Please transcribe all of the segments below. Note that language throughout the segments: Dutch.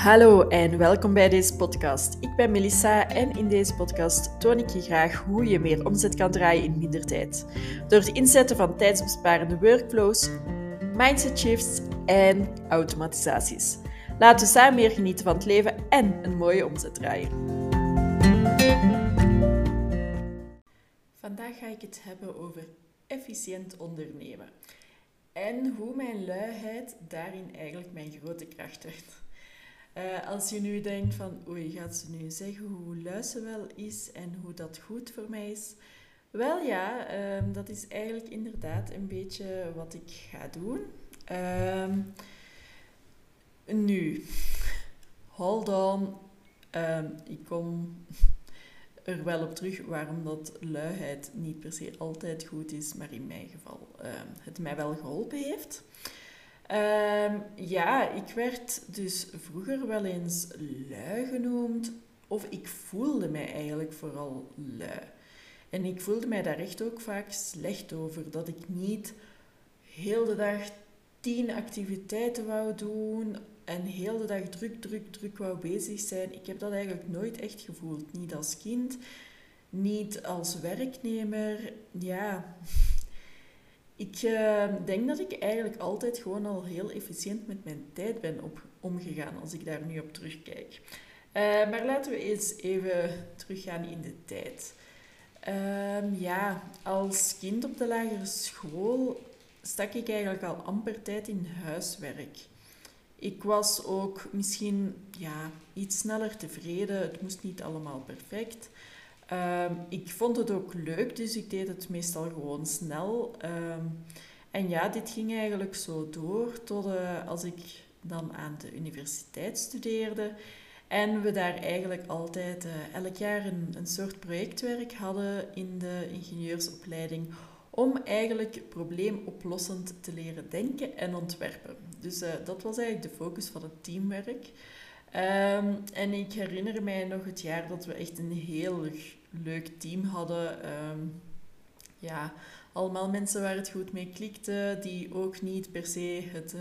Hallo en welkom bij deze podcast. Ik ben Melissa en in deze podcast toon ik je graag hoe je meer omzet kan draaien in minder tijd. Door het inzetten van tijdsbesparende workflows, mindset shifts en automatisaties. Laten we samen meer genieten van het leven en een mooie omzet draaien. Vandaag ga ik het hebben over efficiënt ondernemen en hoe mijn luiheid daarin eigenlijk mijn grote kracht werd. Uh, als je nu denkt van, oei, gaat ze nu zeggen hoe luisteren wel is en hoe dat goed voor mij is? Wel ja, um, dat is eigenlijk inderdaad een beetje wat ik ga doen. Um, nu, hold on, um, ik kom er wel op terug waarom dat luiheid niet per se altijd goed is, maar in mijn geval het mij wel geholpen heeft. Um, ja, ik werd dus vroeger wel eens lui genoemd. Of ik voelde mij eigenlijk vooral lui. En ik voelde mij daar echt ook vaak slecht over. Dat ik niet heel de dag tien activiteiten wou doen. En heel de dag druk, druk, druk wou bezig zijn. Ik heb dat eigenlijk nooit echt gevoeld. Niet als kind, niet als werknemer. Ja, ik uh, denk dat ik eigenlijk altijd gewoon al heel efficiënt met mijn tijd ben op, omgegaan als ik daar nu op terugkijk. Uh, maar laten we eens even teruggaan in de tijd. Uh, ja, als kind op de lagere school stak ik eigenlijk al amper tijd in huiswerk. Ik was ook misschien ja, iets sneller tevreden. Het moest niet allemaal perfect. Um, ik vond het ook leuk, dus ik deed het meestal gewoon snel. Um, en ja, dit ging eigenlijk zo door tot uh, als ik dan aan de universiteit studeerde. En we daar eigenlijk altijd uh, elk jaar een, soort projectwerk hadden in de ingenieursopleiding om eigenlijk probleemoplossend te leren denken en ontwerpen. Dus uh, dat was eigenlijk de focus van het teamwerk. Um, en ik herinner mij nog het jaar dat we echt een heel leuk team hadden. Um, ja, allemaal mensen waar het goed mee klikte, die ook niet per se het uh,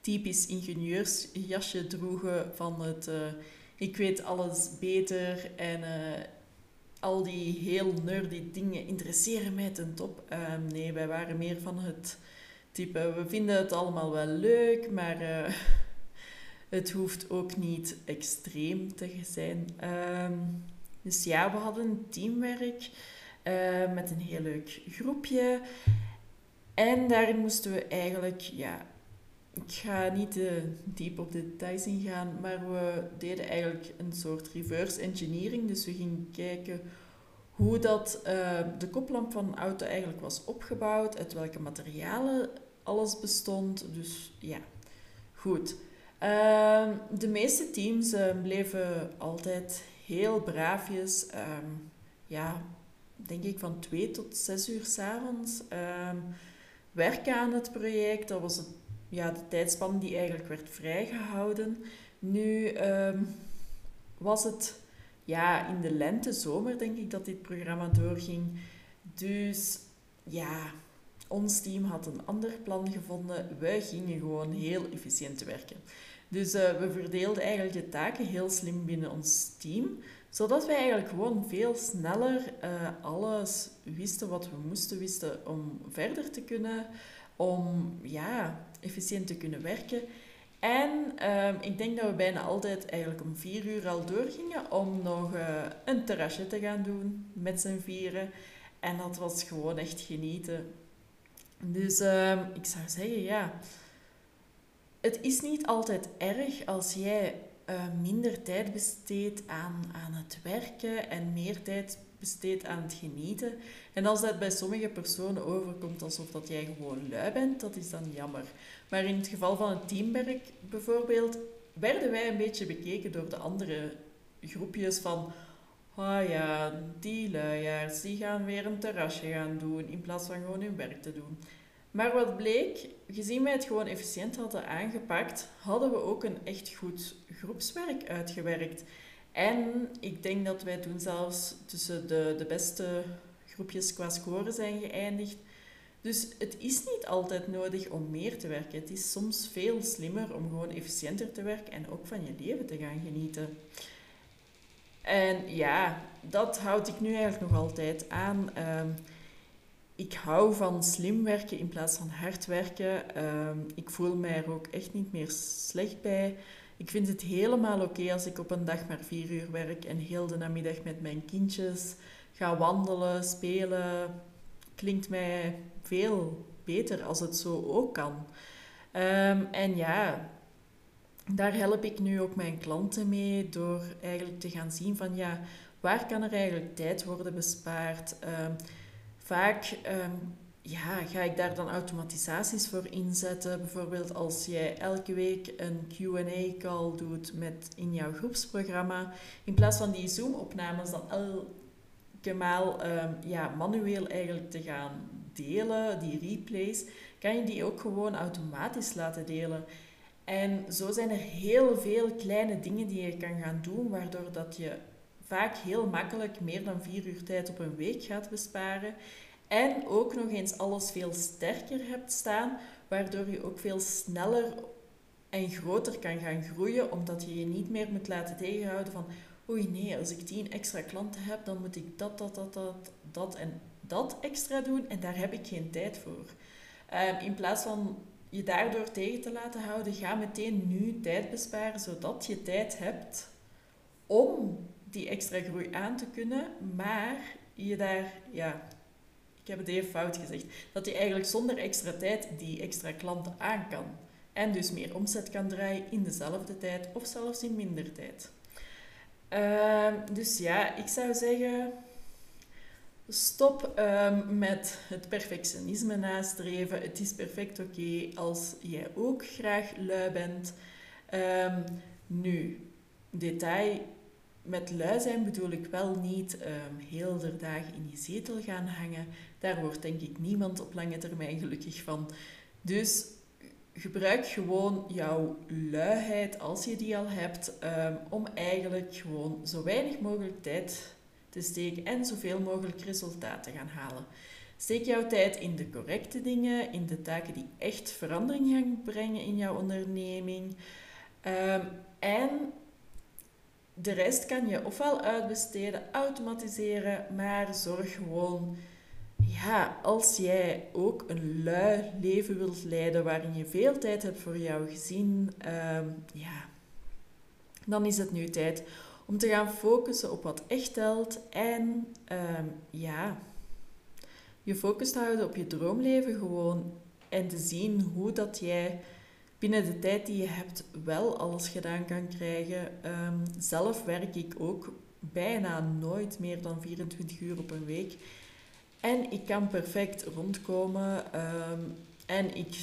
typisch ingenieursjasje droegen van het uh, ik weet alles beter en uh, al die heel nerdy dingen interesseren mij ten top. Um, nee, wij waren meer van het type we vinden het allemaal wel leuk, maar het hoeft ook niet extreem te zijn. Um, dus ja, we hadden teamwerk uh, met een heel leuk groepje. En daarin moesten we eigenlijk, ja, ik ga niet uh, diep op de details ingaan, maar we deden eigenlijk een soort reverse engineering. Dus we gingen kijken hoe dat, uh, de koplamp van een auto eigenlijk was opgebouwd, uit welke materialen alles bestond. Dus ja, goed. Uh, de meeste teams uh, bleven altijd heel braafjes, um, ja, denk ik van twee tot zes uur s'avonds um, werken aan het project. Dat was het, ja, de tijdspan die eigenlijk werd vrijgehouden. Nu um, was het ja, in de lente, zomer denk ik dat dit programma doorging. Dus ja, ons team had een ander plan gevonden. Wij gingen gewoon heel efficiënt werken. Dus uh, we verdeelden eigenlijk de taken heel slim binnen ons team, zodat wij eigenlijk gewoon veel sneller uh, alles wisten wat we moesten wisten om verder te kunnen, om ja, efficiënt te kunnen werken. En uh, ik denk dat we bijna altijd eigenlijk om vier uur al doorgingen om nog uh, een terrasje te gaan doen met z'n vieren. En dat was gewoon echt genieten. Dus ehm, ik zou zeggen, ja, het is niet altijd erg als jij uh, minder tijd besteedt aan, aan het werken en meer tijd besteedt aan het genieten. En als dat bij sommige personen overkomt alsof dat jij gewoon lui bent, dat is dan jammer. Maar in het geval van het teamwerk bijvoorbeeld, werden wij een beetje bekeken door de andere groepjes van... Ah oh ja, die luiaards, die gaan weer een terrasje gaan doen in plaats van gewoon hun werk te doen. Maar wat bleek, gezien wij het gewoon efficiënt hadden aangepakt, hadden we ook een echt goed groepswerk uitgewerkt. En ik denk dat wij toen zelfs tussen de, de beste groepjes qua score zijn geëindigd. Dus het is niet altijd nodig om meer te werken. Het is soms veel slimmer om gewoon efficiënter te werken en ook van je leven te gaan genieten. En ja, dat houd ik nu eigenlijk nog altijd aan. Ehm, ik hou van slim werken in plaats van hard werken. Ehm, ik voel mij er ook echt niet meer slecht bij. Ik vind het helemaal oké als ik op een dag maar vier uur werk en heel de namiddag met mijn kindjes ga wandelen, spelen. Klinkt mij veel beter als het zo ook kan. Ehm, en ja, daar help ik nu ook mijn klanten mee door eigenlijk te gaan zien van ja, waar kan er eigenlijk tijd worden bespaard? Um, vaak um, ja, ga ik daar dan automatisaties voor inzetten. Bijvoorbeeld als jij elke week een Q&A-call doet met, in jouw groepsprogramma. In plaats van die Zoom-opnames dan elke maal um, ja, manueel eigenlijk te gaan delen, die replays, kan je die ook gewoon automatisch laten delen. En zo zijn er heel veel kleine dingen die je kan gaan doen, waardoor dat je vaak heel makkelijk meer dan vier uur tijd op een week gaat besparen. En ook nog eens alles veel sterker hebt staan, waardoor je ook veel sneller en groter kan gaan groeien, omdat je je niet meer moet laten tegenhouden van oei nee, als ik tien extra klanten heb, dan moet ik dat, dat, dat, dat, dat en dat extra doen en daar heb ik geen tijd voor. Um, in plaats van je daardoor tegen te laten houden, ga meteen nu tijd besparen, zodat je tijd hebt om die extra groei aan te kunnen, maar je daar, ja, ik heb het even fout gezegd, dat je eigenlijk zonder extra tijd die extra klanten aan kan. En dus meer omzet kan draaien in dezelfde tijd of zelfs in minder tijd. Uh, dus ja, ik zou zeggen, Stop um, met het perfectionisme nastreven. Het is perfect oké als jij ook graag lui bent. Um, nu, detail. Met lui zijn bedoel ik wel niet um, heel de dagen in je zetel gaan hangen. Daar wordt denk ik niemand op lange termijn gelukkig van. Dus gebruik gewoon jouw luiheid, als je die al hebt, om eigenlijk gewoon zo weinig mogelijk tijd te steken en zoveel mogelijk resultaat te gaan halen. Steek jouw tijd in de correcte dingen, in de taken die echt verandering gaan brengen in jouw onderneming. Um, en de rest kan je ofwel uitbesteden, automatiseren, maar zorg gewoon, ja, als jij ook een lui leven wilt leiden waarin je veel tijd hebt voor jouw gezin, um, ja, dan is het nu tijd om te gaan focussen op wat echt telt en um, ja, je focus te houden op je droomleven gewoon en te zien hoe dat jij binnen de tijd die je hebt wel alles gedaan kan krijgen. Um, zelf werk ik ook bijna nooit meer dan 24 uur op een week. En ik kan perfect rondkomen. Um, en ik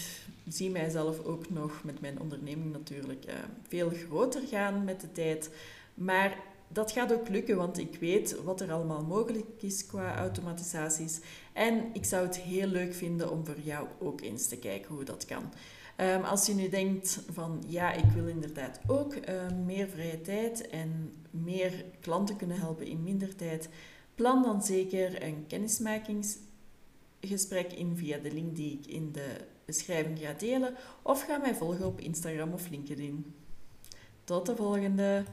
zie mijzelf ook nog met mijn onderneming natuurlijk uh, veel groter gaan met de tijd. Maar dat gaat ook lukken, want ik weet wat er allemaal mogelijk is qua automatisaties. En ik zou het heel leuk vinden om voor jou ook eens te kijken hoe dat kan. Um, als je nu denkt van ja, ik wil inderdaad ook uh, meer vrije tijd en meer klanten kunnen helpen in minder tijd, plan dan zeker een kennismakingsgesprek in via de link die ik in de beschrijving ga delen of ga mij volgen op Instagram of LinkedIn. Tot de volgende!